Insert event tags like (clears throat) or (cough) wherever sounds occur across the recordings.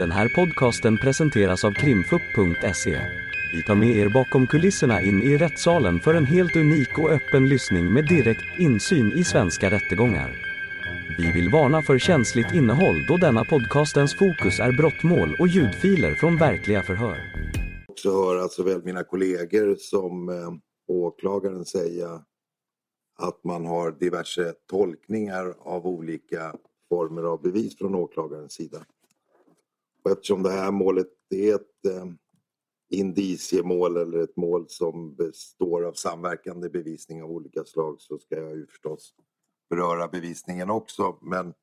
Den här podcasten presenteras av krimfupp.se. Vi tar med er bakom kulisserna in i rättssalen för en helt unik och öppen lyssning med direkt insyn i svenska rättegångar. Vi vill varna för känsligt innehåll då denna podcastens fokus är brottmål och ljudfiler från verkliga förhör. också höra såväl alltså mina kollegor som eh, åklagaren säga att man har diverse tolkningar av olika former av bevis från åklagarens sida. Och eftersom det här målet är ett eh, indiciemål eller ett mål som består av samverkande bevisning av olika slag så ska jag ju förstås beröra bevisningen också men,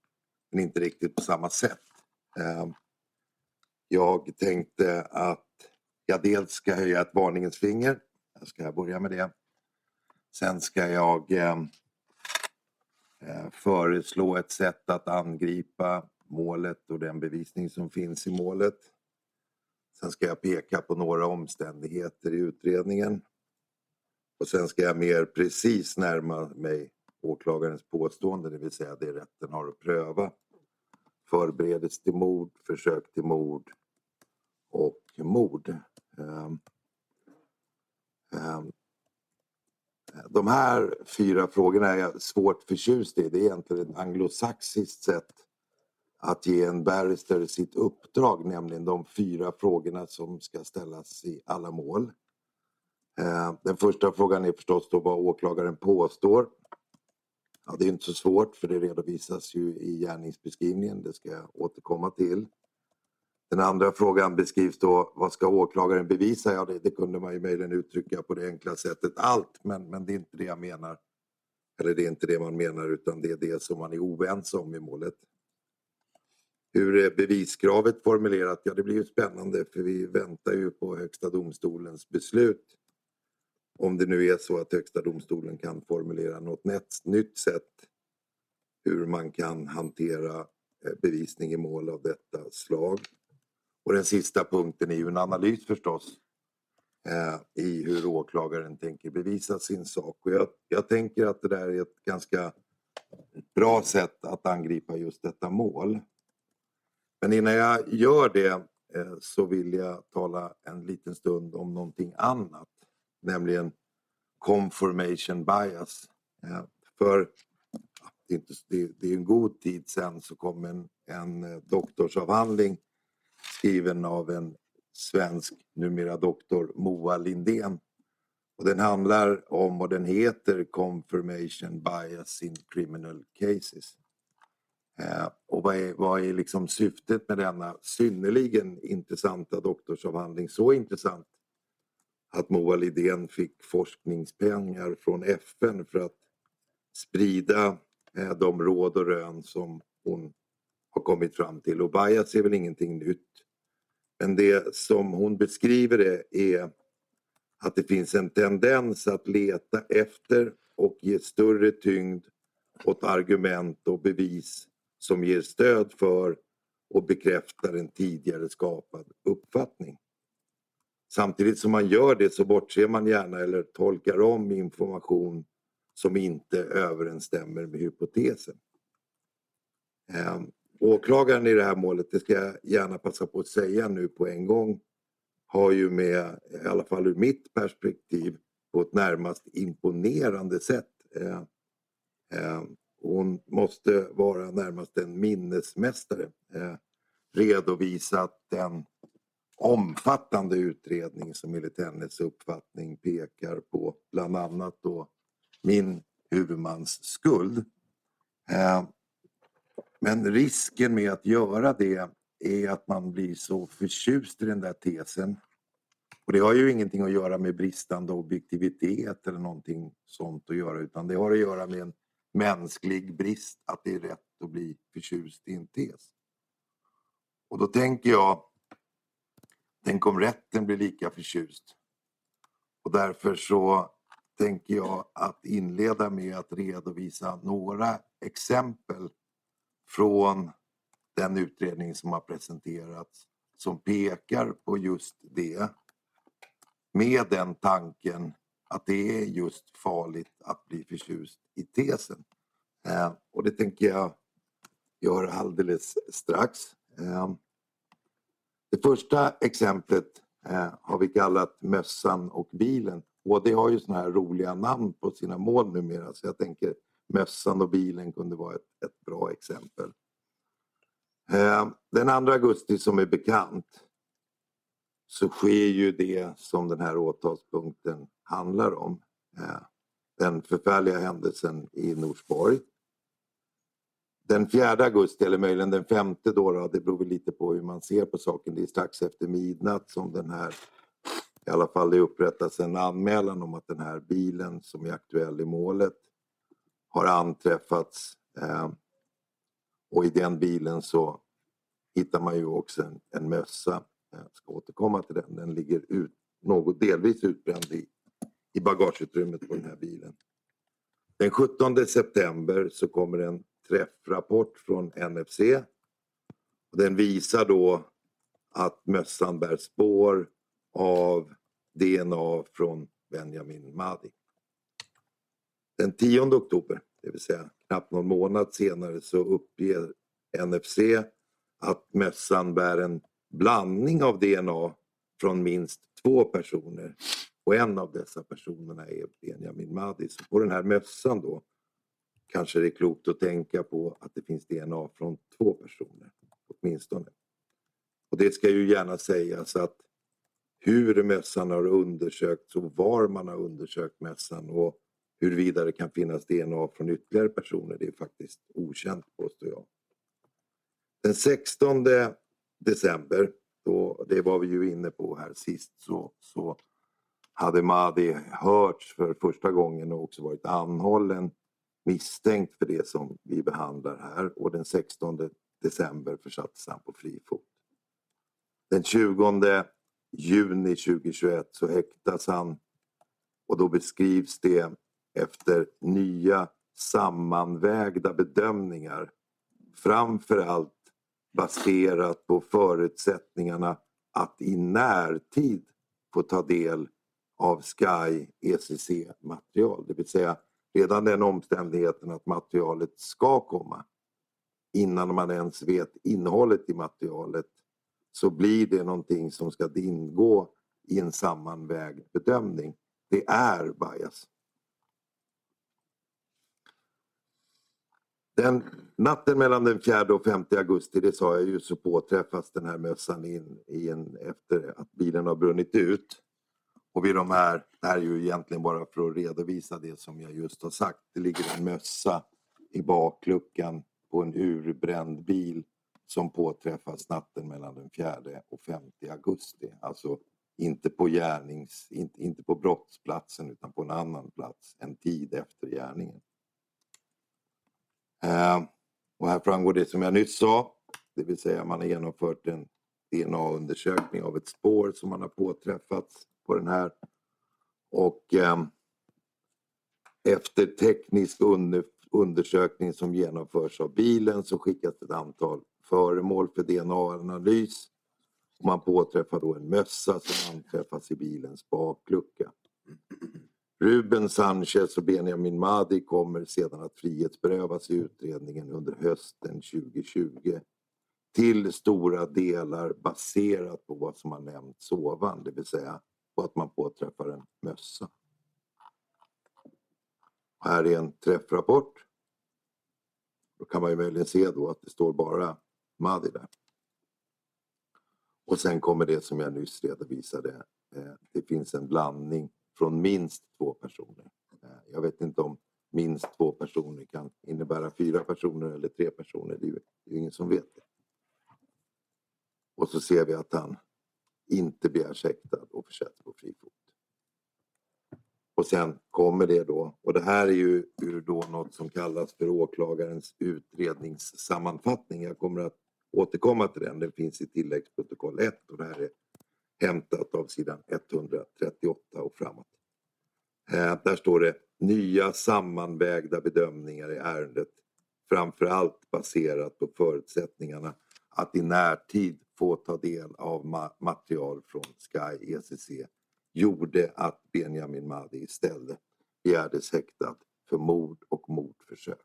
men inte riktigt på samma sätt. Eh, jag tänkte att jag dels ska höja ett varningens finger. Jag ska börja med det. Sen ska jag ehm, eh, föreslå ett sätt att angripa målet och den bevisning som finns i målet. Sen ska jag peka på några omständigheter i utredningen. Och sen ska jag mer precis närma mig åklagarens påstående, det vill säga det rätten har att pröva. Förberedelse till mord, försök till mord och mord. Um, um, de här fyra frågorna är jag svårt förtjust i. Det är egentligen ett anglosaxiskt sätt att ge en barrister sitt uppdrag, nämligen de fyra frågorna som ska ställas i alla mål. Eh, den första frågan är förstås då vad åklagaren påstår. Ja, det är inte så svårt för det redovisas ju i gärningsbeskrivningen, det ska jag återkomma till. Den andra frågan beskrivs då, vad ska åklagaren bevisa? Ja, det, det kunde man ju möjligen uttrycka på det enkla sättet allt, men, men det är inte det jag menar. Eller det är inte det man menar, utan det är det som man är oense om i målet. Hur är beviskravet formulerat? Ja, det blir ju spännande för vi väntar ju på Högsta domstolens beslut. Om det nu är så att Högsta domstolen kan formulera något nytt sätt hur man kan hantera eh, bevisning i mål av detta slag. Och den sista punkten är ju en analys förstås eh, i hur åklagaren tänker bevisa sin sak. Och jag, jag tänker att det där är ett ganska bra sätt att angripa just detta mål. Men innan jag gör det eh, så vill jag tala en liten stund om någonting annat, nämligen confirmation bias. Eh, för det är, inte, det, är en god tid sen så kom en, en eh, doktorsavhandling skriven av en svensk, numera doktor, Moa Lindén. Och den handlar om och den heter Confirmation Bias in Criminal Cases. Eh, och vad är, vad är liksom syftet med denna synnerligen intressanta doktorsavhandling? Så intressant att Moa Lidén fick forskningspengar från FN för att sprida eh, de råd och rön som hon har kommit fram till. Och bias är väl ingenting nytt. Men det som hon beskriver det är att det finns en tendens att leta efter och ge större tyngd åt argument och bevis som ger stöd för och bekräftar en tidigare skapad uppfattning. Samtidigt som man gör det så bortser man gärna eller tolkar om information som inte överensstämmer med hypotesen. Eh, åklagaren i det här målet, det ska jag gärna passa på att säga nu på en gång, har ju med, i alla fall ur mitt perspektiv, på ett närmast imponerande sätt eh, eh, hon måste vara närmast en minnesmästare. Eh, redovisat den omfattande utredning som enligt hennes uppfattning pekar på bland annat då min huvudmans skuld. Eh, men risken med att göra det är att man blir så förtjust i den där tesen. Och det har ju ingenting att göra med bristande objektivitet eller någonting sånt att göra utan det har att göra med en mänsklig brist att det är rätt att bli förtjust i en tes. Och då tänker jag, tänk om rätten blir lika förtjust. Och därför så tänker jag att inleda med att redovisa några exempel från den utredning som har presenterats som pekar på just det. Med den tanken att det är just farligt att bli förtjust i tesen. Eh, och det tänker jag göra alldeles strax. Eh, Det första exemplet eh, har vi kallat Mössan och bilen. HD har ju såna här roliga namn på sina mål numera så jag tänker Mössan och bilen kunde vara ett, ett bra exempel. Eh, den 2 augusti som är bekant så sker ju det som den här åtalspunkten handlar om. Eh, den förfärliga händelsen i Norsborg. Den 4 augusti, eller möjligen den 5 då, då, det beror lite på hur man ser på saken, det är strax efter midnatt som den här, i alla fall det upprättas en anmälan om att den här bilen som är aktuell i målet har anträffats eh, och i den bilen så hittar man ju också en, en mössa. Jag ska återkomma till den. Den ligger ut, något delvis utbränd i, i bagageutrymmet på den här bilen. Den 17 september så kommer en träffrapport från NFC. Den visar då att mössan bär spår av DNA från Benjamin Madi. Den 10 oktober, det vill säga knappt någon månad senare, så uppger NFC att mössan bär en blandning av DNA från minst två personer och en av dessa personerna är Benjamin Madi. Så på den här mössan då kanske det är klokt att tänka på att det finns DNA från två personer åtminstone. Och det ska ju gärna sägas att hur mössan har undersökts och var man har undersökt mössan och huruvida det kan finnas DNA från ytterligare personer det är faktiskt okänt påstår jag. Den 16 december, då, det var vi ju inne på här sist, så, så hade Mahdi hörts för första gången och också varit anhållen misstänkt för det som vi behandlar här och den 16 december försattes han på fri fot. Den 20 juni 2021 så häktas han och då beskrivs det efter nya sammanvägda bedömningar framförallt baserat på förutsättningarna att i närtid få ta del av Sky ECC-material. Det vill säga redan den omständigheten att materialet ska komma innan man ens vet innehållet i materialet så blir det någonting som ska ingå i en sammanvägd bedömning. Det är bias. Den, natten mellan den 4 och 5 augusti, det sa jag ju, så påträffas den här mössan in in efter att bilen har brunnit ut. Och vid de här, det här är ju egentligen bara för att redovisa det som jag just har sagt. Det ligger en mössa i bakluckan på en urbränd bil som påträffas natten mellan den 4 och 5 augusti. Alltså inte på gärnings, inte, inte på brottsplatsen utan på en annan plats en tid efter gärningen. Eh, och här framgår det som jag nyss sa, det vill säga man har genomfört en DNA-undersökning av ett spår som man har påträffats på den här. Och eh, efter teknisk under, undersökning som genomförs av bilen så skickas ett antal föremål för DNA-analys. Man påträffar då en mössa som anträffas i bilens baklucka. Ruben Sanchez och Benjamin Madi kommer sedan att frihetsberövas i utredningen under hösten 2020 till stora delar baserat på vad som har nämnts ovan, det vill säga på att man påträffar en mössa. Här är en träffrapport. Då kan man ju möjligen se då att det står bara Madi där. Och sen kommer det som jag nyss redovisade. Eh, det finns en blandning från minst två personer. Eh, jag vet inte om minst två personer kan innebära fyra personer eller tre personer. Det är ju ingen som vet det. Och så ser vi att han inte begärs häktad och försätts på fri fot. Och sen kommer det då, och det här är ju ur då något som kallas för åklagarens utredningssammanfattning. Jag kommer att återkomma till den, den finns i tilläggsprotokoll 1 och det här är hämtat av sidan 138 och framåt. Eh, där står det nya sammanvägda bedömningar i ärendet framförallt baserat på förutsättningarna att i närtid få ta del av ma material från Sky ECC gjorde att Benjamin Mahdi istället begärdes häktad för mord och mordförsök.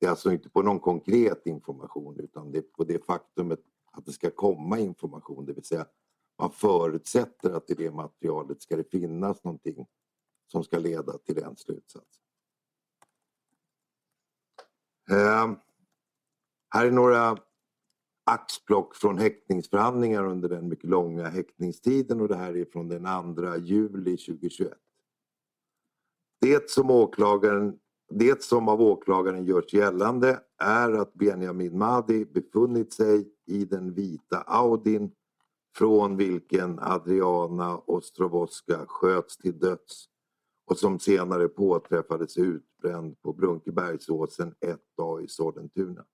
Det är alltså inte på någon konkret information utan det är på det faktumet att det ska komma information, det vill säga man förutsätter att i det materialet ska det finnas någonting som ska leda till den slutsatsen. Eh, här är några axplock från häktningsförhandlingar under den mycket långa häktningstiden och det här är från den 2 juli 2021. Det som, åklagaren, det som av åklagaren görs gällande är att Benjamin Mahdi befunnit sig i den vita Audin från vilken Adriana Ostrovoska sköts till döds och som senare påträffades utbränd på Brunkebergsåsen 1A i Sollentuna.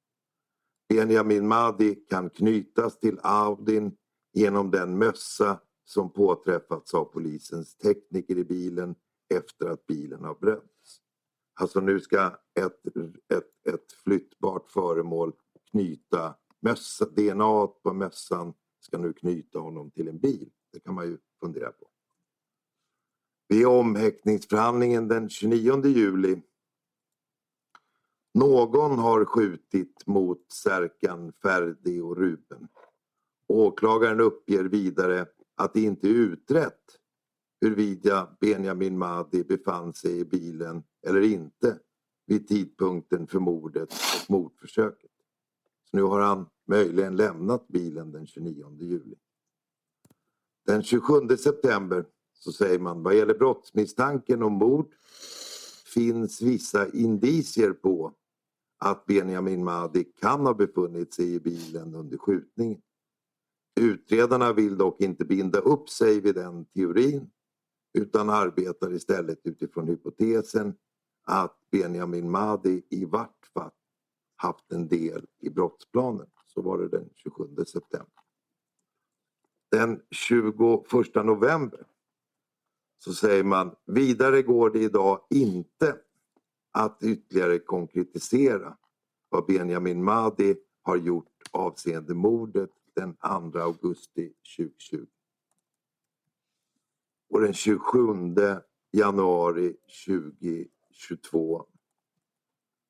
Benjamin Mahdi kan knytas till Audin genom den mössa som påträffats av polisens tekniker i bilen efter att bilen har bränts. Alltså nu ska ett, ett, ett flyttbart föremål knyta mössa, DNA på mössan ska nu knyta honom till en bil. Det kan man ju fundera på. Vid omhäktningsförhandlingen den 29 juli någon har skjutit mot Serkan, Ferdi och Ruben. Åklagaren uppger vidare att det inte är utrett huruvida Benjamin Mahdi befann sig i bilen eller inte vid tidpunkten för mordet och mordförsöket. Så nu har han möjligen lämnat bilen den 29 juli. Den 27 september så säger man vad gäller brottsmisstanken om mord finns vissa indicier på att Benjamin Mahdi kan ha befunnit sig i bilen under skjutningen. Utredarna vill dock inte binda upp sig vid den teorin utan arbetar istället utifrån hypotesen att Benjamin Mahdi i vart fall haft en del i brottsplanen. Så var det den 27 september. Den 21 november så säger man vidare går det idag inte att ytterligare konkretisera vad Benjamin Mahdi har gjort avseende mordet den 2 augusti 2020. Och den 27 januari 2022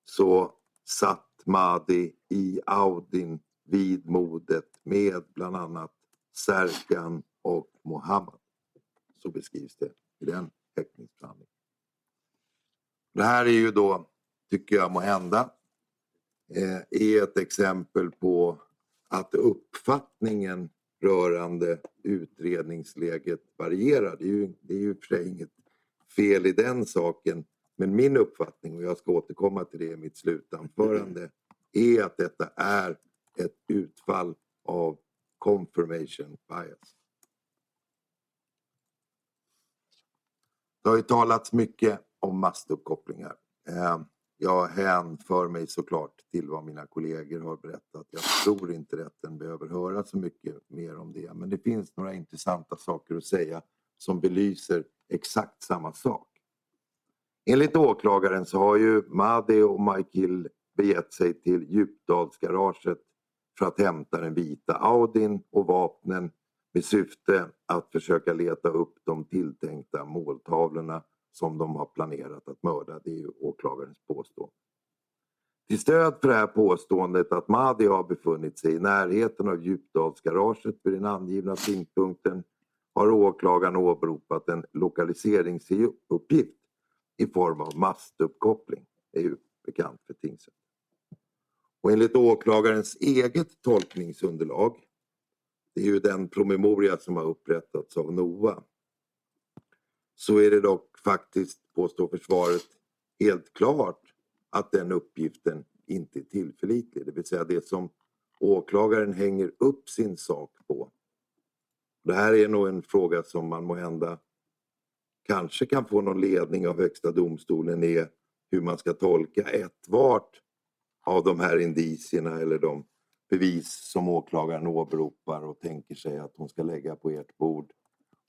så satt Mahdi i Audin vid mordet med bland annat Serkan och Mohammed. Så beskrivs det i den häktningsförhandlingen. Det här är ju då, tycker jag må hända, eh, är ett exempel på att uppfattningen rörande utredningsläget varierar. Det är ju, det är ju för sig inget fel i den saken. Men min uppfattning, och jag ska återkomma till det i mitt slutanförande, är att detta är ett utfall av confirmation bias. Det har ju talats mycket om mastuppkopplingar. Ehm, jag hänför mig såklart till vad mina kollegor har berättat. Jag tror inte rätten behöver höra så mycket mer om det. Men det finns några intressanta saker att säga som belyser exakt samma sak. Enligt åklagaren så har ju Madi och Michael begett sig till Djupdalsgaraget för att hämta den vita Audin och vapnen med syfte att försöka leta upp de tilltänkta måltavlorna som de har planerat att mörda. Det är ju åklagarens påstående. Till stöd för det här påståendet att Mahdi har befunnit sig i närheten av Djupdalsgaraget vid den angivna tidpunkten har åklagaren åberopat en lokaliseringsuppgift i form av mastuppkoppling. Det är ju bekant för tingsrätten. Och enligt åklagarens eget tolkningsunderlag, det är ju den promemoria som har upprättats av NOA så är det dock faktiskt, påstår försvaret, helt klart att den uppgiften inte är tillförlitlig. Det vill säga det som åklagaren hänger upp sin sak på. Det här är nog en fråga som man må hända kanske kan få någon ledning av Högsta domstolen är hur man ska tolka ett vart av de här indicierna eller de bevis som åklagaren åberopar och tänker sig att hon ska lägga på ert bord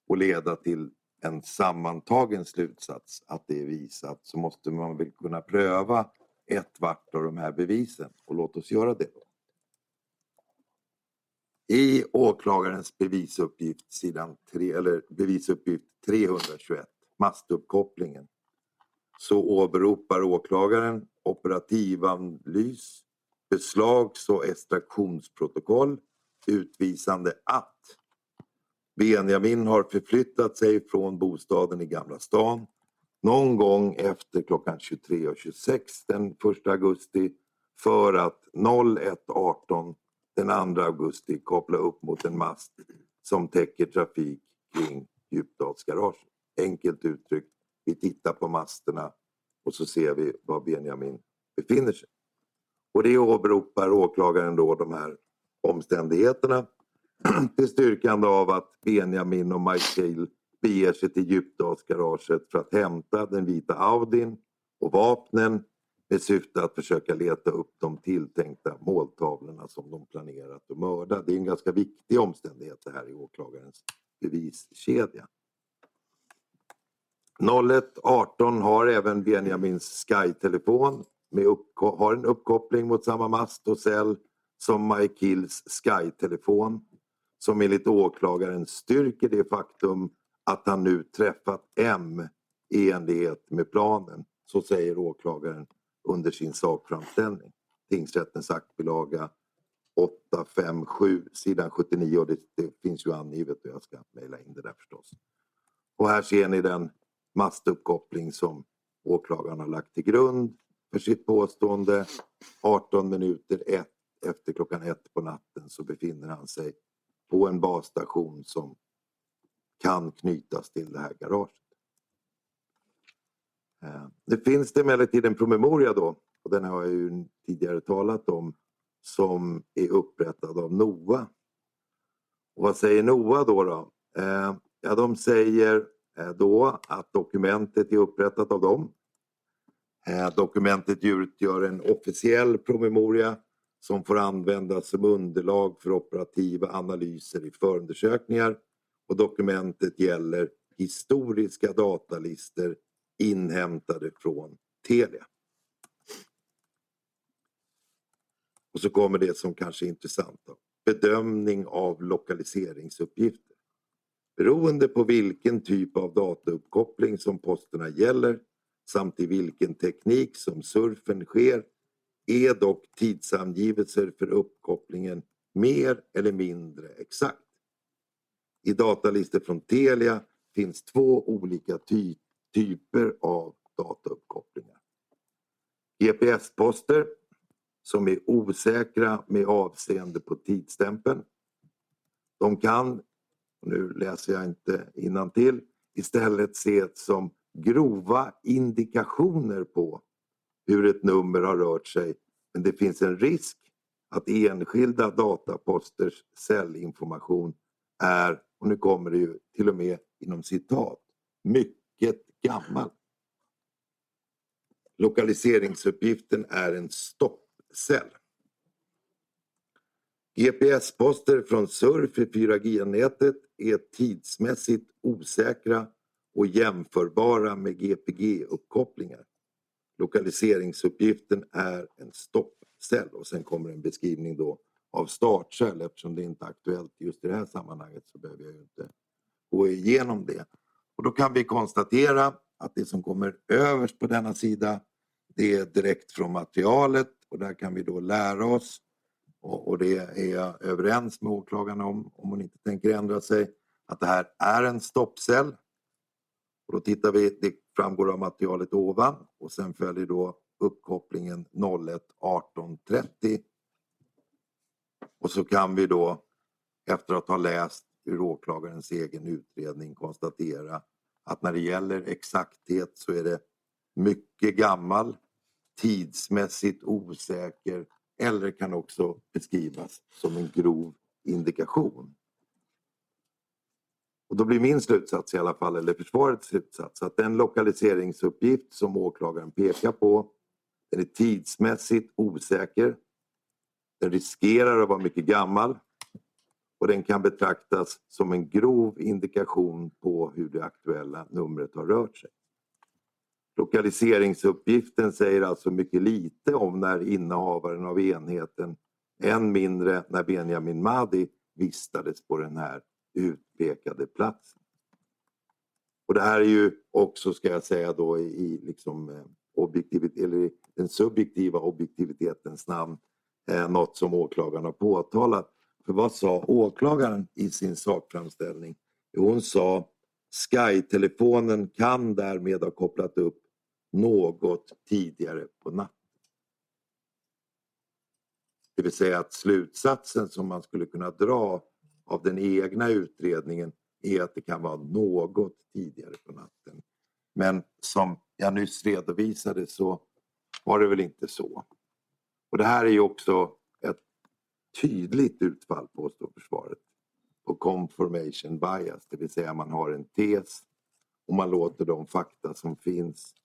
och leda till en sammantagen slutsats att det är visat så måste man väl kunna pröva ett vart av de här bevisen och låt oss göra det. I åklagarens bevisuppgift, sidan 3, eller bevisuppgift 321, mastuppkopplingen, så åberopar åklagaren operativanalys, beslags och extraktionsprotokoll utvisande att Benjamin har förflyttat sig från bostaden i Gamla stan någon gång efter klockan 23.26 den 1 augusti för att 01.18 den 2 augusti koppla upp mot en mast som täcker trafik kring Djupdalsgaraget. Enkelt uttryckt, vi tittar på masterna och så ser vi var Benjamin befinner sig. Och det åberopar åklagaren då de här omständigheterna (clears throat) till styrkande av att Benjamin och Michael beger sig till Djupdalsgaraget för att hämta den vita Audin och vapnen med syfte att försöka leta upp de tilltänkta måltavlorna som de planerat att mörda. Det är en ganska viktig omständighet det här i åklagarens beviskedja. 01.18 har även Benjamins Sky-telefon har en uppkoppling mot samma mast och cell som Mike Hills Sky-telefon som enligt åklagaren styrker det faktum att han nu träffat M i enlighet med planen. Så säger åklagaren under sin sakframställning. Tingsrättens aktbilaga 857 sidan 79 och det, det, finns ju angivet och jag ska mejla in det där förstås. Och här ser ni den mastuppkoppling som åklagaren har lagt till grund för sitt påstående. 18 minuter ett, efter klockan ett på natten så befinner han sig på en basstation som kan knytas till det här garaget. Eh, det finns det emellertid en promemoria då, och den har jag ju tidigare talat om, som är upprättad av NOA. Och vad säger NOA då? då? Eh, ja, de säger eh, då att dokumentet är upprättat av dem. Eh, dokumentet utgör en officiell promemoria som får användas som underlag för operativa analyser i förundersökningar och dokumentet gäller historiska datalister inhämtade från Telia. Och så kommer det som kanske är intressant. Då. Bedömning av lokaliseringsuppgifter. Beroende på vilken typ av datauppkoppling som posterna gäller samt i vilken teknik som surfen sker är dock tidsangivelser för uppkopplingen mer eller mindre exakt. I datalistor från Telia finns två olika ty typer av datauppkopplingar. GPS-poster som är osäkra med avseende på tidsstämpeln. De kan, nu läser jag inte till istället ses som grova indikationer på hur ett nummer har rört sig men det finns en risk att enskilda dataposters cellinformation är, och nu kommer det ju till och med inom citat, mycket gammal. Lokaliseringsuppgiften är en stoppcell. GPS-poster från surf i 4G-nätet är tidsmässigt osäkra och jämförbara med GPG-uppkopplingar. Lokaliseringsuppgiften är en stoppcell och sen kommer en beskrivning då av startcell eftersom det inte är aktuellt just i det här sammanhanget så behöver jag inte gå igenom det. Och då kan vi konstatera att det som kommer överst på denna sida det är direkt från materialet och där kan vi då lära oss och, det är jag överens med åklagaren om, om hon inte tänker ändra sig, att det här är en stoppcell. Och då tittar vi, det framgår av materialet ovan och sen följer då uppkopplingen 01 1830 och så kan vi då efter att ha läst ur åklagarens egen utredning konstatera att när det gäller exakthet så är det mycket gammal, tidsmässigt osäker eller kan också beskrivas som en grov indikation. Och då blir min slutsats i alla fall, eller försvarets slutsats, att den lokaliseringsuppgift som åklagaren pekar på den är tidsmässigt osäker. Den riskerar att vara mycket gammal och den kan betraktas som en grov indikation på hur det aktuella numret har rört sig. Lokaliseringsuppgiften säger alltså mycket lite om när innehavaren av enheten, än mindre när Benjamin Mahdi vistades på den här utpekade platsen. Och det här är ju också, ska jag säga då, i liksom eh, objektivit, eller den subjektiva objektivitetens namn, eh, något som åklagaren har påtalat. För vad sa åklagaren i sin sakframställning? Jo, hon sa Sky-telefonen kan därmed ha kopplat upp något tidigare på natten. Det vill säga att slutsatsen som man skulle kunna dra av den egna utredningen är att det kan vara något tidigare på natten. Men som jag nyss redovisade så var det väl inte så. Och det här är ju också ett tydligt utfall påstår försvaret på confirmation bias, det vill säga man har en tes och man låter de fakta som finns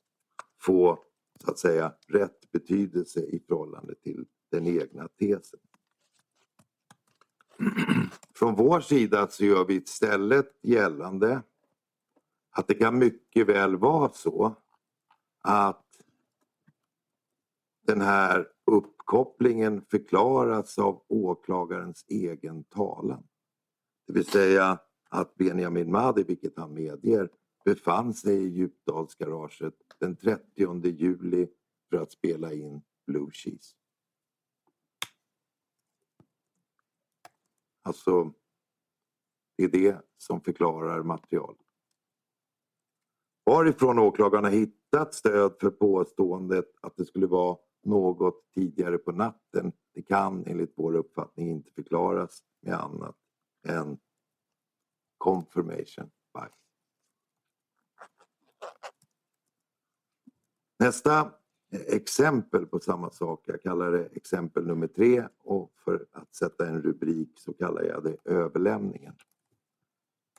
få så att säga rätt betydelse i förhållande till den egna tesen. (clears throat) Från vår sida så gör vi istället gällande att det kan mycket väl vara så att den här uppkopplingen förklaras av åklagarens egen talan. Det vill säga att Benjamin Mahdi, vilket han medger, befann sig i Djupdalsgaraget den 30 juli för att spela in Blue Cheese. Alltså, det är det som förklarar materialet. Varifrån åklagarna hittat stöd för påståendet att det skulle vara något tidigare på natten, det kan enligt vår uppfattning inte förklaras med annat än confirmation bias. Nästa exempel på samma sak, jag kallar det exempel nummer tre och för att sätta en rubrik så kallar jag det överlämningen.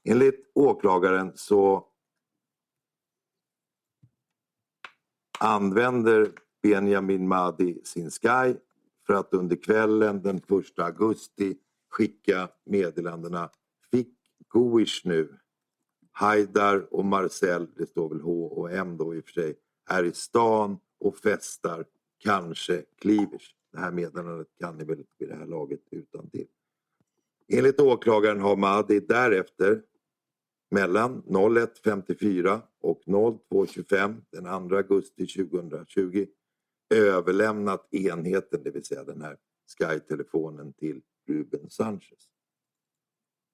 Enligt åklagaren så använder Benjamin Mahdi sin Sky för att under kvällen den 1 augusti skicka meddelandena Fick Goish nu. Haidar och Marcel, det står väl H och M då i och för sig, är i stan och festar, kanske Klivers. Det här meddelandet kan ni väl vid det här laget utan till. Enligt åklagaren har Mahdi därefter mellan 01.54 och 02.25 den 2 augusti 2020 överlämnat enheten, det vill säga den här Sky-telefonen till Ruben Sanchez.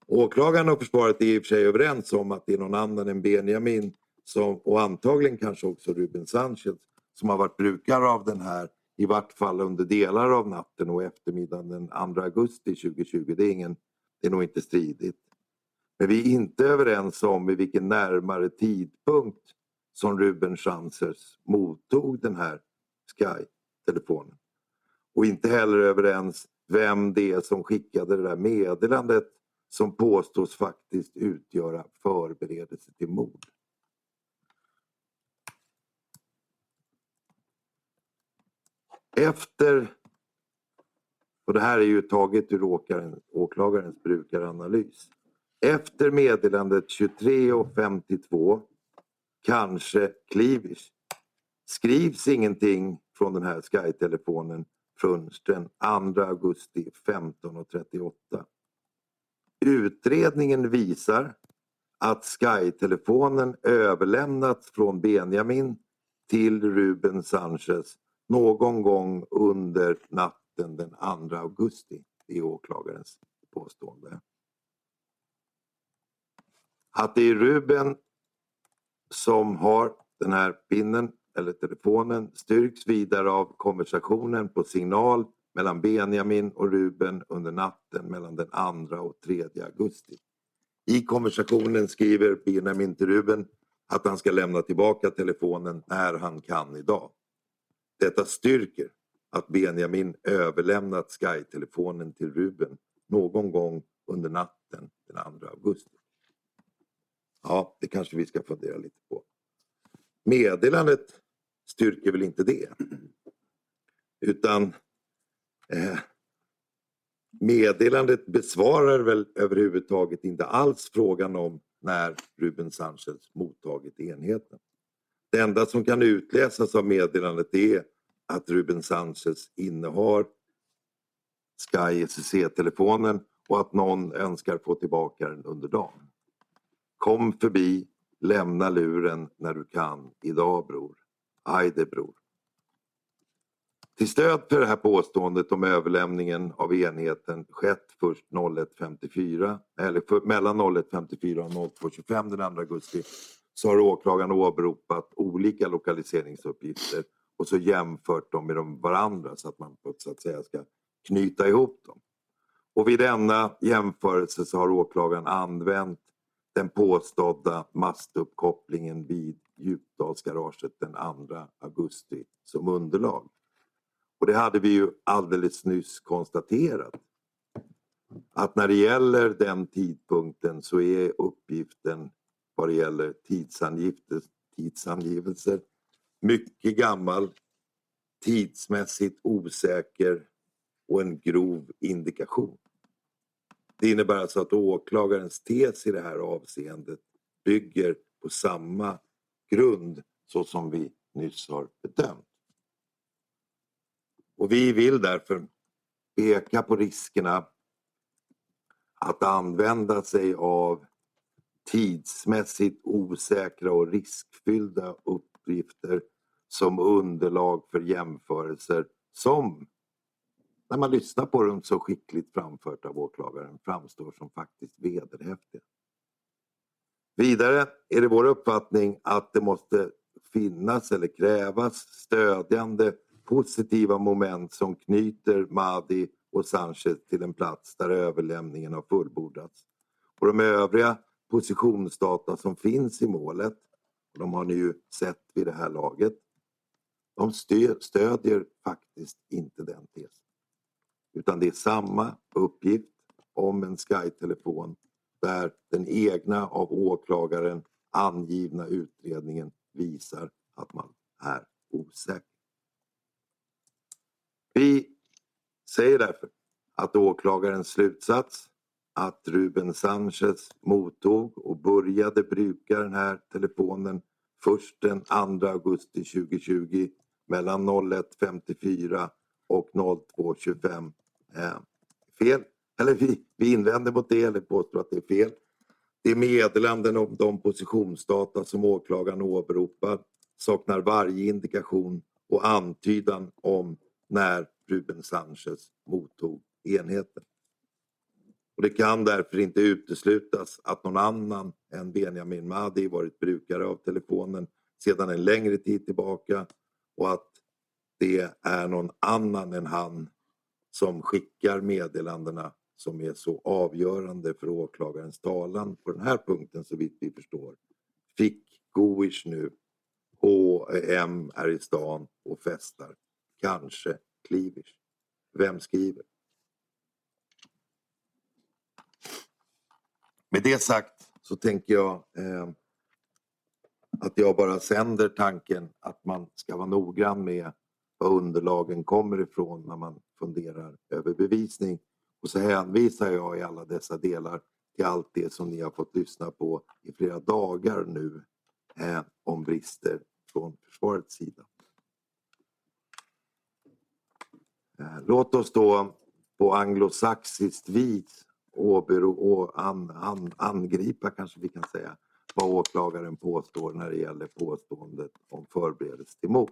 Åklagaren och försvaret är i och för sig överens om att det är någon annan än Benjamin som, och antagligen kanske också Ruben Sanchez som har varit brukare av den här i vart fall under delar av natten och eftermiddagen den 2 augusti 2020. Det är, ingen, det är nog inte stridigt. Men vi är inte överens om vid vilken närmare tidpunkt som Ruben Sanchez mottog den här Sky-telefonen. Och inte heller överens vem det är som skickade det där meddelandet som påstås faktiskt utgöra förberedelse till mord. Efter, och det här är ju taget ur åkaren, åklagarens brukaranalys. Efter meddelandet 23.52, kanske Klivish, skrivs ingenting från den här Sky-telefonen förrän den 2 augusti 15.38. Utredningen visar att Sky-telefonen överlämnats från Benjamin till Ruben Sanchez någon gång under natten den 2 augusti. Det är åklagarens påstående. Att det är Ruben som har den här pinnen eller telefonen styrks vidare av konversationen på signal mellan Benjamin och Ruben under natten mellan den 2 och 3 augusti. I konversationen skriver Benjamin till Ruben att han ska lämna tillbaka telefonen när han kan idag. Detta styrker att Benjamin överlämnat Sky-telefonen till Ruben någon gång under natten den 2 augusti. Ja, det kanske vi ska fundera lite på. Meddelandet styrker väl inte det. Utan eh, meddelandet besvarar väl överhuvudtaget inte alls frågan om när Ruben Sanchez mottagit enheten. Det enda som kan utläsas av meddelandet är att Ruben Sanchez innehar Sky SEC-telefonen och att någon önskar få tillbaka den under dagen. Kom förbi, lämna luren när du kan idag bror. Ajde bror. Till stöd för det här påståendet om överlämningen av enheten skett först 01.54 eller för, mellan 01.54 och 02.25 den 2 augusti så har åklagaren åberopat olika lokaliseringsuppgifter och så jämfört dem med varandra så att man så att säga ska knyta ihop dem. Och vid denna jämförelse så har åklagaren använt den påstådda mastuppkopplingen vid Djupdalsgaraget den 2 augusti som underlag. Och det hade vi ju alldeles nyss konstaterat. Att när det gäller den tidpunkten så är uppgiften vad det gäller tidsangivelser mycket gammal, tidsmässigt osäker och en grov indikation. Det innebär alltså att åklagarens tes i det här avseendet bygger på samma grund så som vi nyss har bedömt. Och vi vill därför peka på riskerna att använda sig av tidsmässigt osäkra och riskfyllda uppgifter som underlag för jämförelser som när man lyssnar på dem så skickligt framfört av åklagaren framstår som faktiskt vederhäftiga. Vidare är det vår uppfattning att det måste finnas eller krävas stödjande positiva moment som knyter Madi och Sanchez till en plats där överlämningen har fullbordats. Och de övriga positionsdata som finns i målet, de har ni ju sett vid det här laget, de stödjer faktiskt inte den tesen. Utan det är samma uppgift om en Sky-telefon där den egna av åklagaren angivna utredningen visar att man är osäker. Vi säger därför att åklagarens slutsats att Ruben Sanchez mottog och började bruka den här telefonen först den 2 augusti 2020 mellan 01.54 och 02.25 eh, fel. Eller vi, vi invänder mot det eller påstår att det är fel. Det är meddelanden om de positionsdata som åklagaren åberopar saknar varje indikation och antydan om när Ruben Sanchez mottog enheten. Och det kan därför inte uteslutas att någon annan än Benjamin Mahdi varit brukare av telefonen sedan en längre tid tillbaka och att det är någon annan än han som skickar meddelandena som är så avgörande för åklagarens talan på den här punkten så vitt vi förstår. Fick Goish nu H.M. är i stan och festar. Kanske Klivish? Vem skriver? Med det sagt så tänker jag eh, att jag bara sänder tanken att man ska vara noggrann med var underlagen kommer ifrån när man funderar över bevisning. Och så hänvisar jag i alla dessa delar till allt det som ni har fått lyssna på i flera dagar nu eh, om brister från försvarets sida. Eh, låt oss då på anglosaxiskt vis åbero, an, an, angripa kanske vi kan säga vad åklagaren påstår när det gäller påståendet om förberedelse till mord.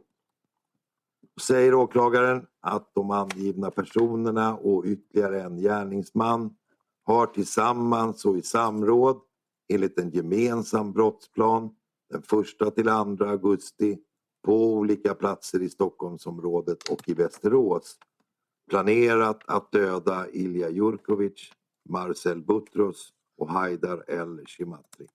Säger åklagaren att de angivna personerna och ytterligare en gärningsman har tillsammans och i samråd enligt en gemensam brottsplan den första till 2 augusti på olika platser i Stockholmsområdet och i Västerås planerat att döda Ilja Jurkovic, Marcel Butros och Haidar El Shimatri.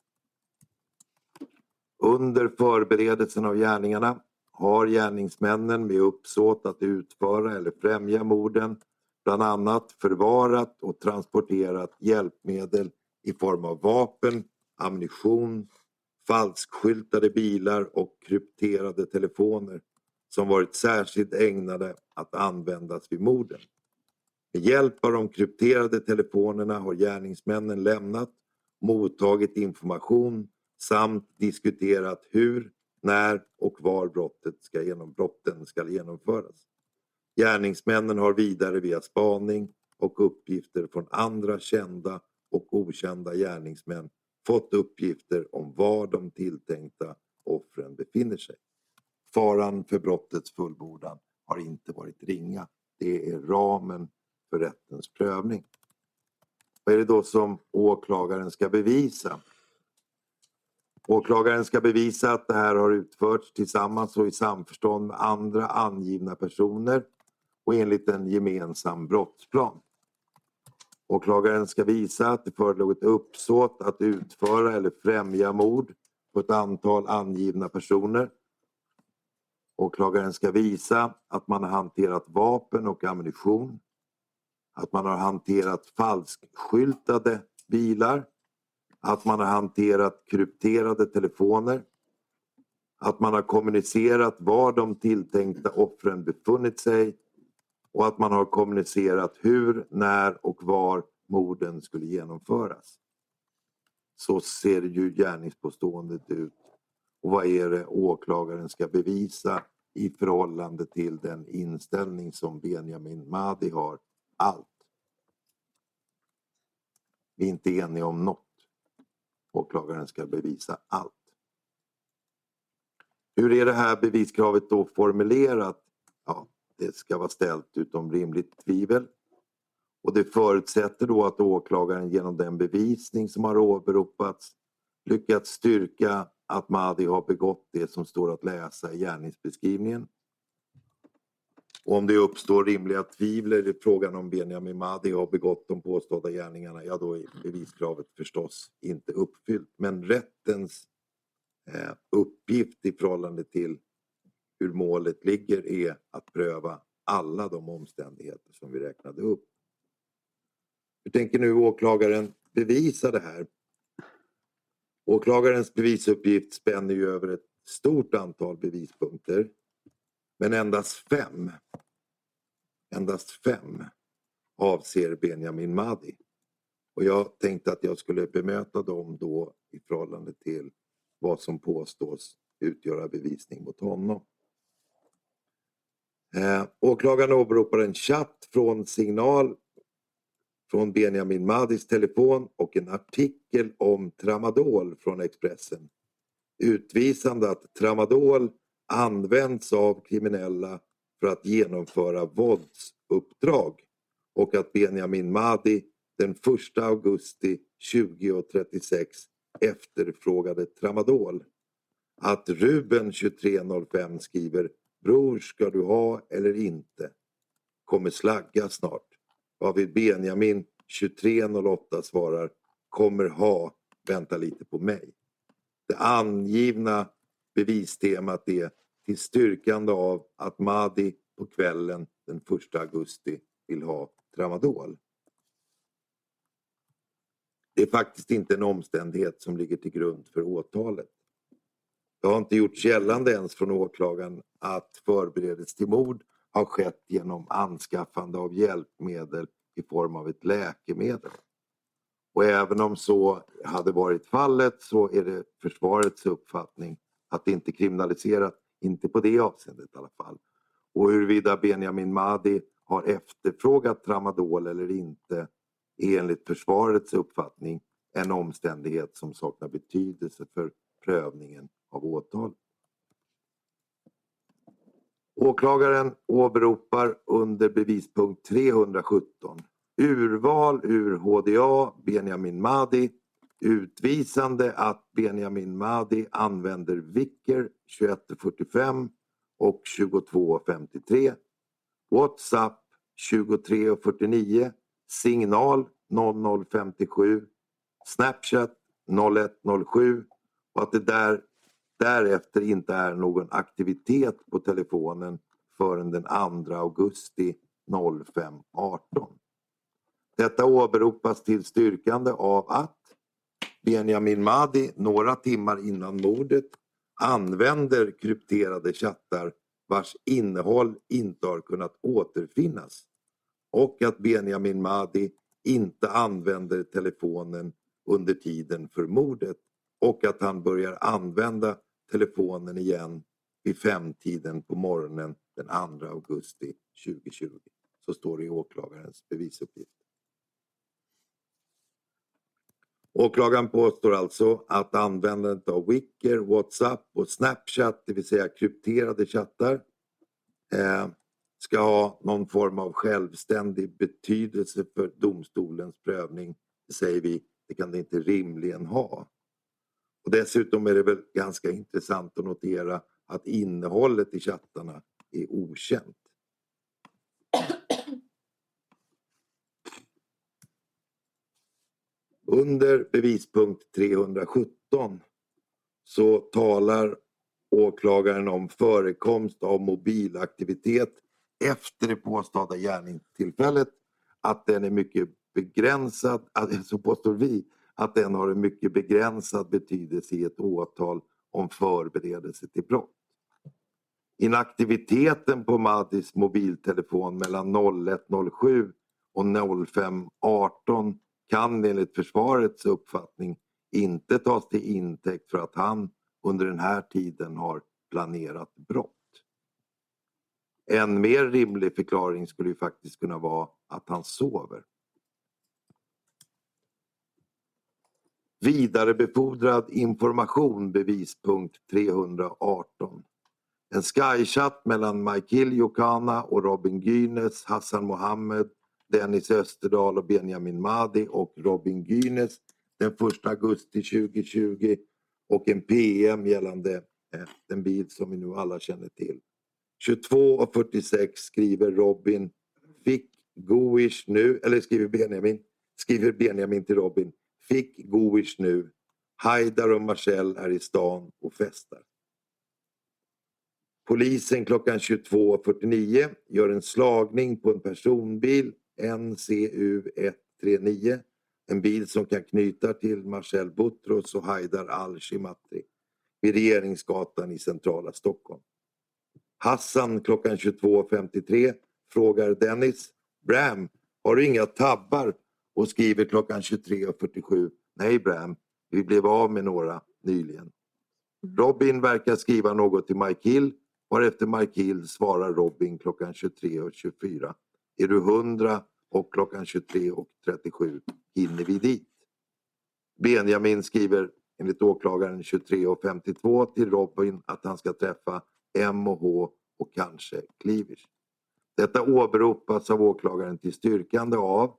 Under förberedelsen av gärningarna har gärningsmännen med uppsåt att utföra eller främja morden bland annat förvarat och transporterat hjälpmedel i form av vapen, ammunition, falskskyltade bilar och krypterade telefoner som varit särskilt ägnade att användas vid morden. Med hjälp av de krypterade telefonerna har gärningsmännen lämnat, mottagit information samt diskuterat hur, när och var brottet ska genom, brotten ska genomföras. Gärningsmännen har vidare via spaning och uppgifter från andra kända och okända gärningsmän fått uppgifter om var de tilltänkta offren befinner sig. Faran för brottets fullbordan har inte varit ringa. Det är ramen för rättens prövning. Vad är det då som åklagaren ska bevisa? Åklagaren ska bevisa att det här har utförts tillsammans och i samförstånd med andra angivna personer och enligt en gemensam brottsplan. Åklagaren ska visa att det förelåg ett uppsåt att utföra eller främja mord på ett antal angivna personer. Åklagaren ska visa att man har hanterat vapen och ammunition. Att man har hanterat falskskyltade bilar. Att man har hanterat krypterade telefoner. Att man har kommunicerat var de tilltänkta offren befunnit sig och att man har kommunicerat hur, när och var morden skulle genomföras. Så ser ju gärningspåståendet ut. Och vad är det åklagaren ska bevisa i förhållande till den inställning som Benjamin Mahdi har? Allt. Vi är inte eniga om något. Åklagaren ska bevisa allt. Hur är det här beviskravet då formulerat? Ja, det ska vara ställt utom rimligt tvivel. Och det förutsätter då att åklagaren genom den bevisning som har åberopats lyckats styrka att Mahdi har begått det som står att läsa i gärningsbeskrivningen. Och om det uppstår rimliga tvivel i frågan om Benjamin Mahdi har begått de påstådda gärningarna, ja då är beviskravet förstås inte uppfyllt. Men rättens eh, uppgift i förhållande till hur målet ligger är att pröva alla de omständigheter som vi räknade upp. Hur tänker nu åklagaren bevisa det här? Åklagarens bevisuppgift spänner ju över ett stort antal bevispunkter. Men endast fem, endast fem avser Benjamin Mahdi. Och jag tänkte att jag skulle bemöta dem då i förhållande till vad som påstås utgöra bevisning mot honom. Eh, åklagaren åberopar en chatt från Signal från Benjamin Mahdis telefon och en artikel om tramadol från Expressen utvisande att tramadol används av kriminella för att genomföra våldsuppdrag och att Benjamin Mahdi den 1 augusti 2036 efterfrågade tramadol. Att Ruben 2305 skriver Bror ska du ha eller inte? Kommer slagga snart. Varvid Benjamin 2308 svarar Kommer ha, vänta lite på mig. Det angivna bevistemat är till styrkande av att Mahdi på kvällen den 1 augusti vill ha tramadol. Det är faktiskt inte en omständighet som ligger till grund för åtalet. Det har inte gjorts gällande ens från åklagaren att förberedelse till mord har skett genom anskaffande av hjälpmedel i form av ett läkemedel. Och även om så hade varit fallet så är det försvarets uppfattning att det inte är kriminaliserat, inte på det avseendet i alla fall. Och huruvida Benjamin Mahdi har efterfrågat tramadol eller inte är enligt försvarets uppfattning en omständighet som saknar betydelse för prövningen av åtal. Åklagaren åberopar under bevispunkt 317 urval ur HDA Benjamin Mahdi utvisande att Benjamin Mahdi använder Vicker 2145 och 2253 Whatsapp 2349 Signal 0057 Snapchat 0107 och att det där därefter inte är någon aktivitet på telefonen förrän den 2 augusti 0518. Detta åberopas till styrkande av att Benjamin Mahdi några timmar innan mordet använder krypterade chattar vars innehåll inte har kunnat återfinnas och att Benjamin Mahdi inte använder telefonen under tiden för mordet och att han börjar använda telefonen igen vid femtiden på morgonen den 2 augusti 2020. Så står det i åklagarens bevisuppgift. Åklagaren påstår alltså att användandet av Wicker, Whatsapp och Snapchat, det vill säga krypterade chattar, eh, ska ha någon form av självständig betydelse för domstolens prövning, det säger vi, det kan det inte rimligen ha. Och dessutom är det väl ganska intressant att notera att innehållet i chattarna är okänt. Under bevispunkt 317 så talar åklagaren om förekomst av mobilaktivitet efter det påstådda gärningstillfället att den är mycket begränsad, (laughs) så påstår vi att den har en mycket begränsad betydelse i ett åtal om förberedelse till brott. Inaktiviteten på Madis mobiltelefon mellan 01.07 och 05.18 kan enligt försvarets uppfattning inte tas till intäkt för att han under den här tiden har planerat brott. En mer rimlig förklaring skulle ju faktiskt kunna vara att han sover. Vidarebefordrad information bevispunkt 318. En skychatt mellan Michael Jokana och Robin Gynes, Hassan Mohammed, Dennis Österdahl och Benjamin Madi och Robin Gynes den 1 augusti 2020 och en PM gällande eh, den bil som vi nu alla känner till. 22.46 skriver Robin, fick Goish nu, eller skriver Benjamin, skriver Benjamin till Robin, fick Goish nu, Haidar och Marcel är i stan och festar. Polisen klockan 22.49 gör en slagning på en personbil, NCU 139, en bil som kan knyta till Marcel Butros och Haidar al-Shimatri vid Regeringsgatan i centrala Stockholm. Hassan klockan 22.53 frågar Dennis Bram, har du inga tabbar? Och skriver klockan 23.47 Nej Bram, vi blev av med några nyligen. Mm. Robin verkar skriva något till Mike Hill varefter Mike Hill svarar Robin klockan 23.24 är du hundra och klockan 23.37 hinner vi dit. Benjamin skriver enligt åklagaren 23.52 till Robin att han ska träffa M och H och kanske Klivers. Detta åberopas av åklagaren till styrkande av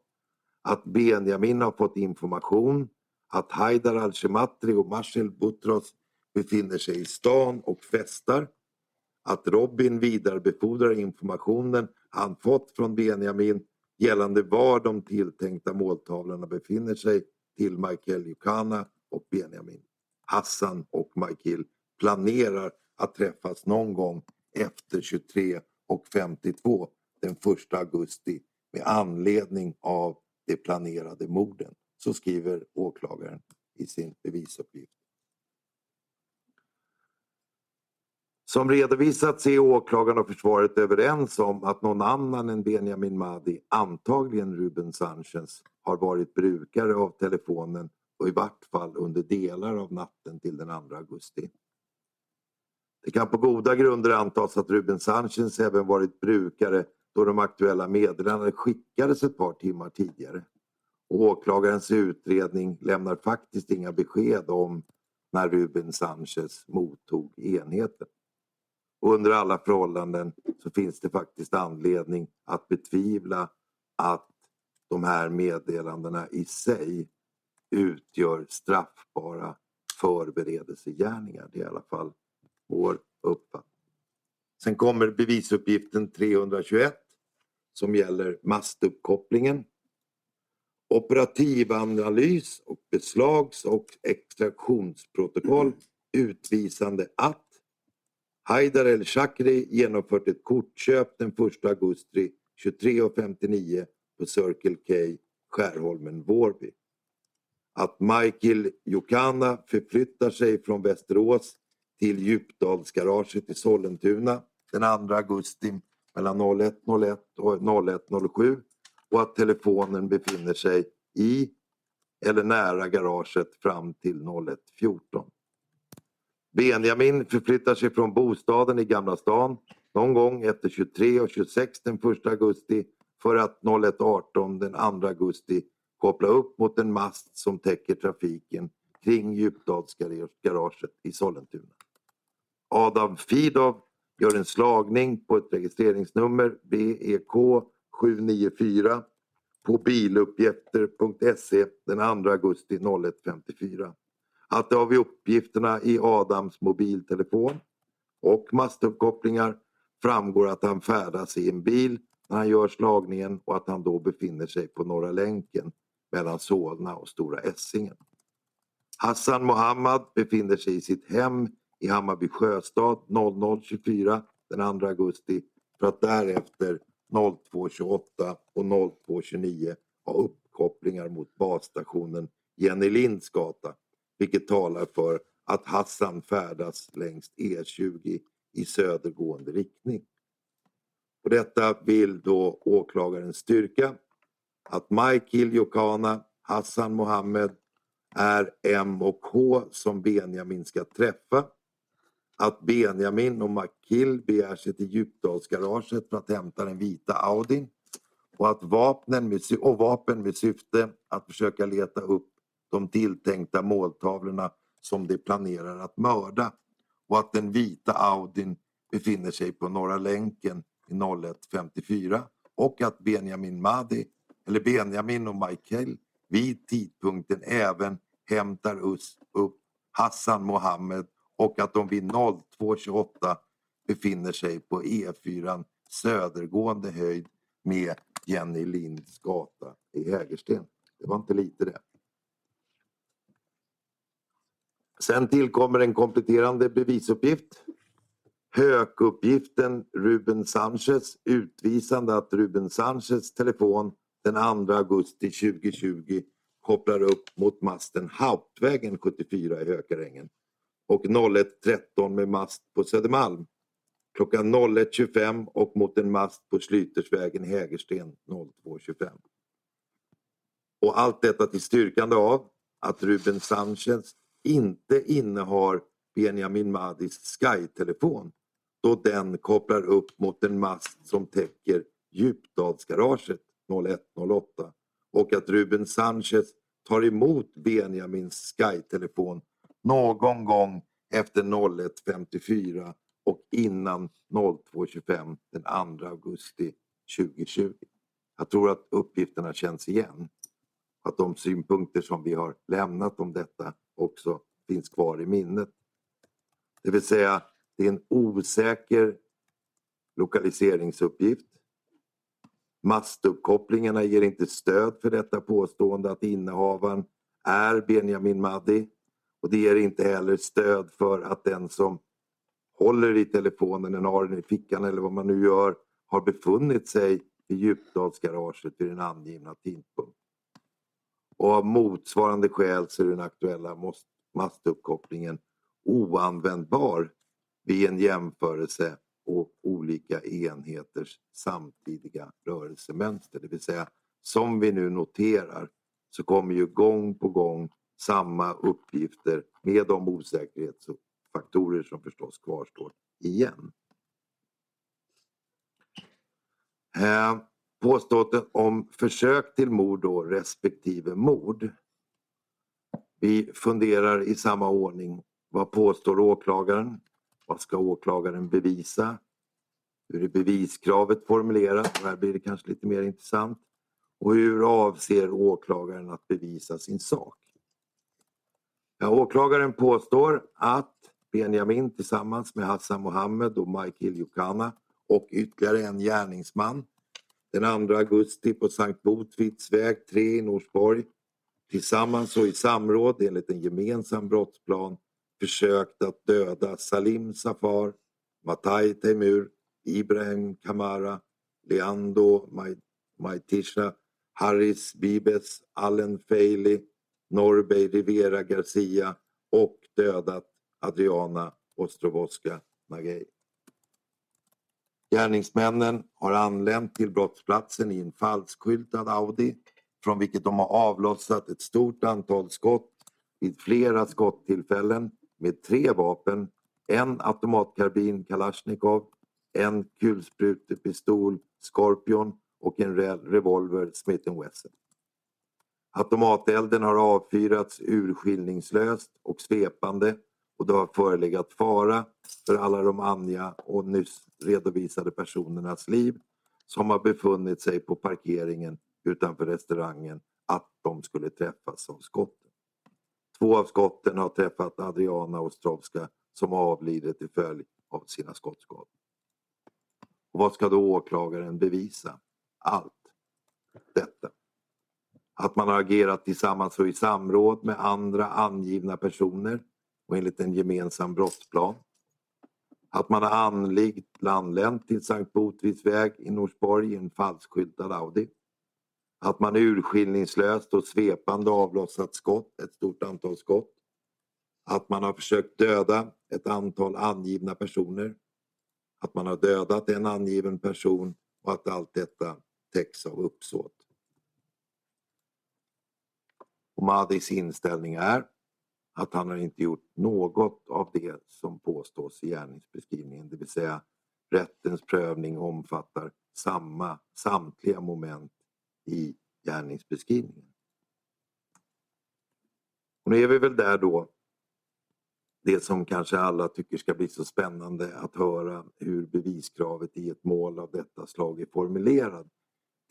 att Benjamin har fått information att Haidar al-Shematri och Marcel Butros befinner sig i stan och festar. Att Robin vidarebefordrar informationen han fått från Benjamin gällande var de tilltänkta måltavlorna befinner sig till Michael Yukana och Benjamin. Hassan och Michael planerar att träffas någon gång efter 23 och 52 den 1 augusti med anledning av de planerade morden. Så skriver åklagaren i sin bevisuppgift. Som redovisats är åklagaren och försvaret överens om att någon annan än Benjamin Madi, antagligen Ruben Sanchez, har varit brukare av telefonen och i vart fall under delar av natten till den 2 augusti. Det kan på goda grunder antas att Ruben Sanchez även varit brukare då de aktuella meddelandena skickades ett par timmar tidigare. Och åklagarens utredning lämnar faktiskt inga besked om när Ruben Sanchez mottog enheten. Och under alla förhållanden så finns det faktiskt anledning att betvivla att de här meddelandena i sig utgör straffbara förberedelsegärningar. Det är i alla fall vår uppfattning. Sen kommer bevisuppgiften 321 som gäller mastuppkopplingen. Operativanalys och beslags och extraktionsprotokoll utvisande att Haidar El-Shakri genomfört ett kortköp den 1 augusti 23.59 på Circle K Skärholmen Vårby. Att Michael Jokana förflyttar sig från Västerås till Djupdalsgaraget i Sollentuna den 2 augusti mellan 01.01 och 01.07 och att telefonen befinner sig i eller nära garaget fram till 01.14. Benjamin förflyttar sig från bostaden i Gamla stan någon gång efter 23 och 26 den 1 augusti för att 01.18 den 2 augusti koppla upp mot en mast som täcker trafiken kring Djupdalsgaraget i Sollentuna. Adam Fidov gör en slagning på ett registreringsnummer BEK 794 på biluppgifter.se den 2 augusti 01.54. Att det av uppgifterna i Adams mobiltelefon och mastuppkopplingar framgår att han färdas i en bil när han gör slagningen och att han då befinner sig på Norra länken mellan Solna och Stora Essingen. Hassan Mohammad befinner sig i sitt hem i Hammarby sjöstad 00.24 den 2 augusti för att därefter 02.28 och 02.29 ha uppkopplingar mot basstationen Jenny Linds gata vilket talar för att Hassan färdas längs E20 i södergående riktning. Och detta vill då åklagaren styrka att Michael Jokana, Hassan Mohammed är M och H som Benjamin ska träffa. Att Benjamin och Makil begär sig till Djupdalsgaraget för att hämta den vita Audin och att vapnen med, och vapen med syfte att försöka leta upp de tilltänkta måltavlorna som de planerar att mörda och att den vita Audin befinner sig på Norra länken i 01.54 och att Benjamin Madi, eller Benjamin och Michael vid tidpunkten även hämtar upp Hassan Mohammed och att de vid 02.28 befinner sig på E4 södergående höjd med Jenny Linds gata i Hägersten. Det var inte lite det. Sen tillkommer en kompletterande bevisuppgift. Hökuppgiften Ruben Sanchez utvisande att Ruben Sanchez telefon den 2 augusti 2020 kopplar upp mot masten Hauptvägen 74 i Hökarängen och 01.13 med mast på Södermalm. Klockan 01.25 och mot en mast på Slytersvägen Hägersten 02.25. Och allt detta till styrkande av att Ruben Sanchez inte innehar Benjamin Madis Sky-telefon då den kopplar upp mot en mast som täcker Djupdalsgaraget 0108 och att Ruben Sanchez tar emot Benjamins Sky-telefon någon gång efter 01.54 och innan 02.25 den 2 augusti 2020. Jag tror att uppgifterna känns igen. Att de synpunkter som vi har lämnat om detta också finns kvar i minnet. Det vill säga, det är en osäker lokaliseringsuppgift. Mastuppkopplingarna ger inte stöd för detta påstående att innehavaren är Benjamin Maddi och det ger inte heller stöd för att den som håller i telefonen, eller har den i fickan eller vad man nu gör, har befunnit sig i Djupdalsgaraget vid den angivna tidpunkten. Och av motsvarande skäl så är den aktuella mastuppkopplingen oanvändbar vid en jämförelse på olika enheters samtidiga rörelsemönster. Det vill säga, som vi nu noterar så kommer ju gång på gång samma uppgifter med de osäkerhetsfaktorer som förstås kvarstår igen. Eh, påståendet om försök till mord då, respektive mord. Vi funderar i samma ordning. Vad påstår åklagaren? Vad ska åklagaren bevisa? Hur är beviskravet formulerat? här blir det kanske lite mer intressant. Och hur avser åklagaren att bevisa sin sak? Ja, åklagaren påstår att Benjamin tillsammans med Hassan Mohammed och Mike Yukana och ytterligare en gärningsman den 2 augusti på Sankt Botvids väg 3 i Norsborg tillsammans och i samråd enligt en gemensam brottsplan försökt att döda Salim Safar, Matai Temur, Ibrahim Kamara, Leandro Maitisha, Harris Bibes, Allen Feili, Norbey Rivera Garcia och dödat Adriana Ostrovoska Magej. Gärningsmännen har anlänt till brottsplatsen i en falskskyltad Audi från vilket de har avlossat ett stort antal skott vid flera skottillfällen med tre vapen, en automatkarbin Kalashnikov, en kulsprutepistol Scorpion och en revolver Smith Wesson. Automatelden har avfyrats urskillningslöst och svepande och det har förelegat fara för alla de Anja och nyss redovisade personernas liv som har befunnit sig på parkeringen utanför restaurangen att de skulle träffas av skotten. Två av skotten har träffat Adriana Ostrovska som avlidit till följd av sina skottskador. Och vad ska då åklagaren bevisa? Allt detta. Att man har agerat tillsammans och i samråd med andra angivna personer och enligt en gemensam brottsplan. Att man har anlikt landlänt till Sankt Botvids väg i Norsborg i en falskskyltad Audi. Att man urskillningslöst och svepande avlossat skott, ett stort antal skott. Att man har försökt döda ett antal angivna personer. Att man har dödat en angiven person och att allt detta täcks av uppsåt. Och Madis inställning är att han har inte gjort något av det som påstås i gärningsbeskrivningen. Det vill säga rättens prövning omfattar samma, samtliga moment i gärningsbeskrivningen. Och nu är vi väl där då det som kanske alla tycker ska bli så spännande att höra hur beviskravet i ett mål av detta slag är formulerat.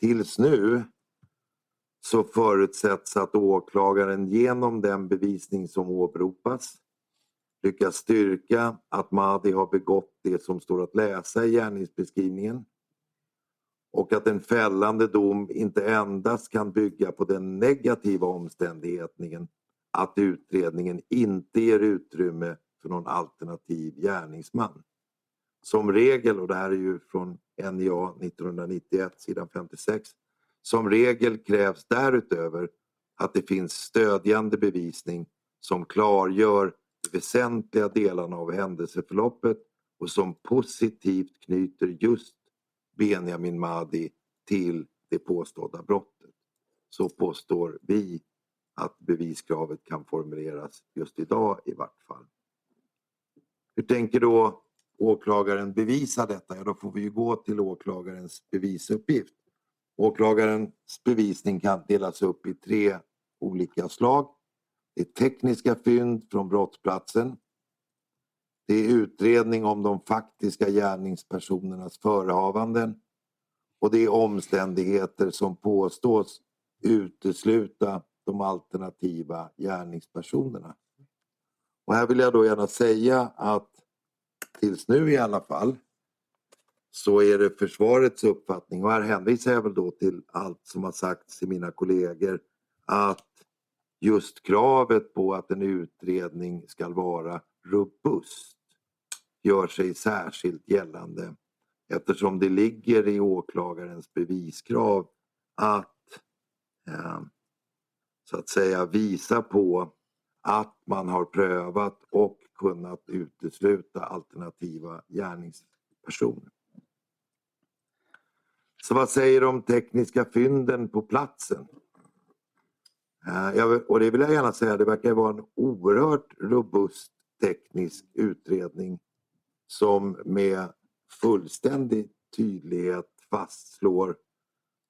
Tills nu så förutsätts att åklagaren genom den bevisning som åberopas lyckas styrka att Mahdi har begått det som står att läsa i gärningsbeskrivningen och att en fällande dom inte endast kan bygga på den negativa omständigheten att utredningen inte ger utrymme för någon alternativ gärningsman. Som regel, och det här är ju från NJA 1991 sidan 56, som regel krävs därutöver att det finns stödjande bevisning som klargör de väsentliga delarna av händelseförloppet och som positivt knyter just Benjamin Mahdi till det påstådda brottet. Så påstår vi att beviskravet kan formuleras just idag i vart fall. Hur tänker då åklagaren bevisa detta? Ja, då får vi gå till åklagarens bevisuppgift. Åklagarens bevisning kan delas upp i tre olika slag. Det är tekniska fynd från brottsplatsen. Det är utredning om de faktiska gärningspersonernas förehavanden. Och det är omständigheter som påstås utesluta de alternativa gärningspersonerna. Och här vill jag då gärna säga att tills nu i alla fall så är det försvarets uppfattning och här hänvisar jag väl då till allt som har sagts i mina kollegor att just kravet på att en utredning ska vara robust gör sig särskilt gällande eftersom det ligger i åklagarens beviskrav att eh, så att säga visa på att man har prövat och kunnat utesluta alternativa gärningspersoner. Så vad säger de tekniska fynden på platsen? Eh, och det vill jag gärna säga, det verkar vara en oerhört robust teknisk utredning som med fullständig tydlighet fastslår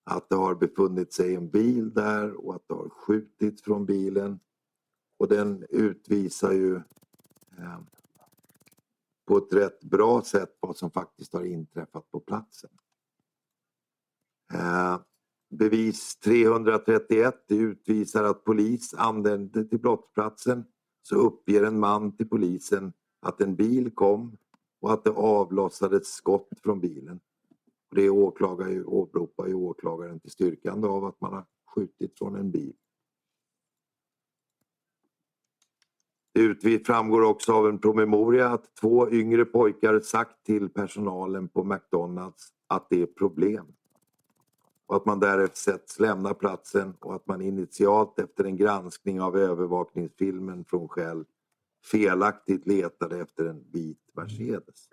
att det har befunnit sig en bil där och att det har skjutits från bilen. Och den utvisar ju eh, på ett rätt bra sätt vad som faktiskt har inträffat på platsen. Eh, bevis 331 utvisar att polis anlände till brottsplatsen så uppger en man till polisen att en bil kom och att det avlossades skott från bilen. Det åklagar, åberopar ju åklagaren till styrkande av att man har skjutit från en bil. Det framgår också av en promemoria att två yngre pojkar sagt till personalen på McDonalds att det är problem. Och att man därefter sätts lämna platsen och att man initialt efter en granskning av övervakningsfilmen från Shell felaktigt letade efter en vit Mercedes.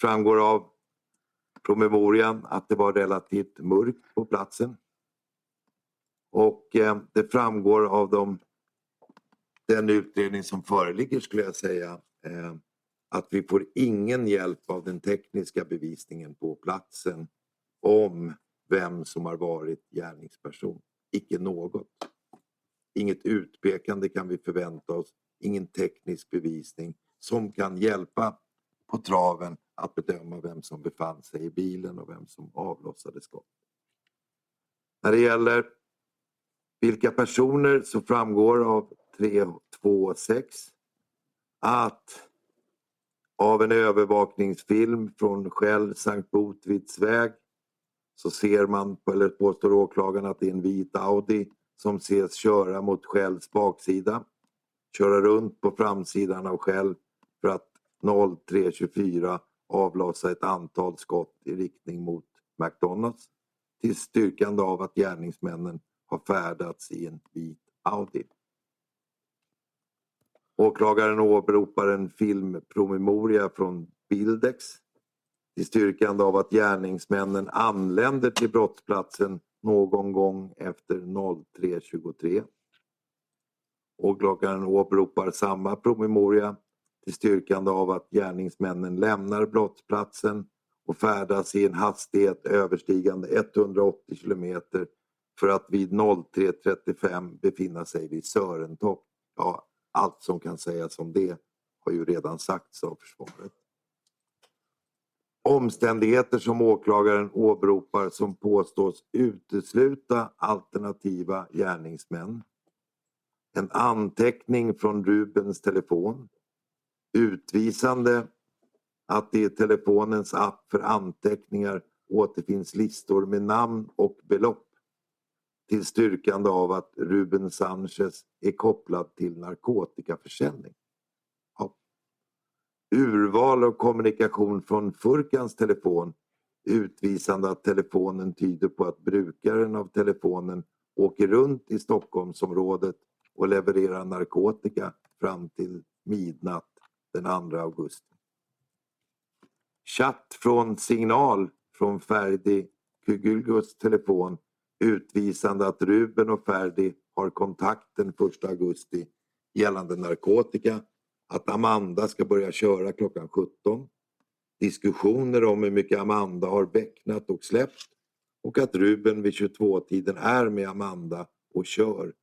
Framgår av promemorian att det var relativt mörkt på platsen. Och eh, det framgår av de, den utredning som föreligger skulle jag säga eh, att vi får ingen hjälp av den tekniska bevisningen på platsen om vem som har varit gärningsperson. Icke något. Inget utpekande kan vi förvänta oss ingen teknisk bevisning som kan hjälpa på traven att bedöma vem som befann sig i bilen och vem som avlossade skott. När det gäller vilka personer så framgår av 3.2.6 att av en övervakningsfilm från Shell Sankt Botvids väg så ser man, eller påstår åklagaren, att det är en vit Audi som ses köra mot Shells baksida. Köra runt på framsidan av Shell för att 03.24 avlossa ett antal skott i riktning mot McDonalds till styrkande av att gärningsmännen har färdats i en vit Audi. Åklagaren åberopar en filmpromemoria från Bildex till styrkande av att gärningsmännen anländer till brottsplatsen någon gång efter 03.23. Åklagaren åberopar samma promemoria till styrkande av att gärningsmännen lämnar brottsplatsen och färdas i en hastighet överstigande 180 kilometer för att vid 03.35 befinna sig vid Sörentopp. Ja, allt som kan sägas om det har ju redan sagts av försvaret. Omständigheter som åklagaren åberopar som påstås utesluta alternativa gärningsmän. En anteckning från Rubens telefon. Utvisande att det i telefonens app för anteckningar återfinns listor med namn och belopp till styrkande av att Ruben Sanchez är kopplad till narkotikaförsäljning. Urval av kommunikation från Furkans telefon utvisande att telefonen tyder på att brukaren av telefonen åker runt i Stockholmsområdet och levererar narkotika fram till midnatt den 2 augusti. Chatt från signal från Ferdi Kugulgus telefon utvisande att Ruben och Ferdi har kontakt den 1 augusti gällande narkotika, att Amanda ska börja köra klockan 17, diskussioner om hur mycket Amanda har becknat och släppt. Och att Ruben vid 22-tiden är med Amanda och kör.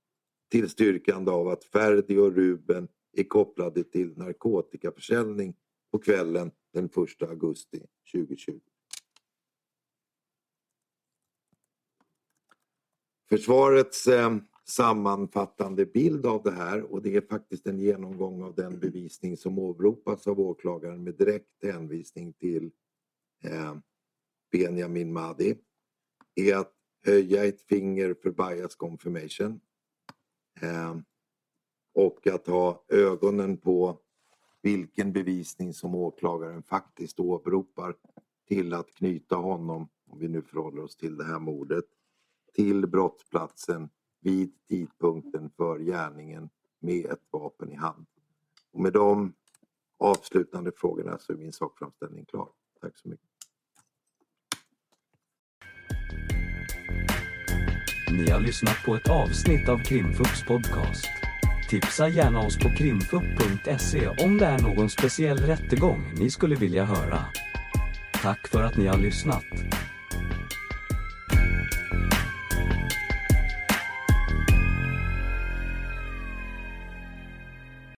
Tillstyrkande av att Ferdi och Ruben är kopplade till narkotikaförsäljning på kvällen den 1 augusti 2020. Försvarets eh, sammanfattande bild av det här. Och det är faktiskt en genomgång av den bevisning som åberopas av åklagaren med direkt hänvisning till eh, Benjamin Mahdi. Är att höja ett finger för bias confirmation. Eh, och att ha ögonen på vilken bevisning som åklagaren faktiskt åberopar till att knyta honom, om vi nu förhåller oss till det här mordet, till brottsplatsen vid tidpunkten för gärningen med ett vapen i hand. Och med de avslutande frågorna så är min sakframställning klar. Tack så mycket. Ni har lyssnat på ett avsnitt av Krimfux podcast. Tipsa gärna oss på krimfux.se om det är någon speciell rättegång ni skulle vilja höra. Tack för att ni har lyssnat.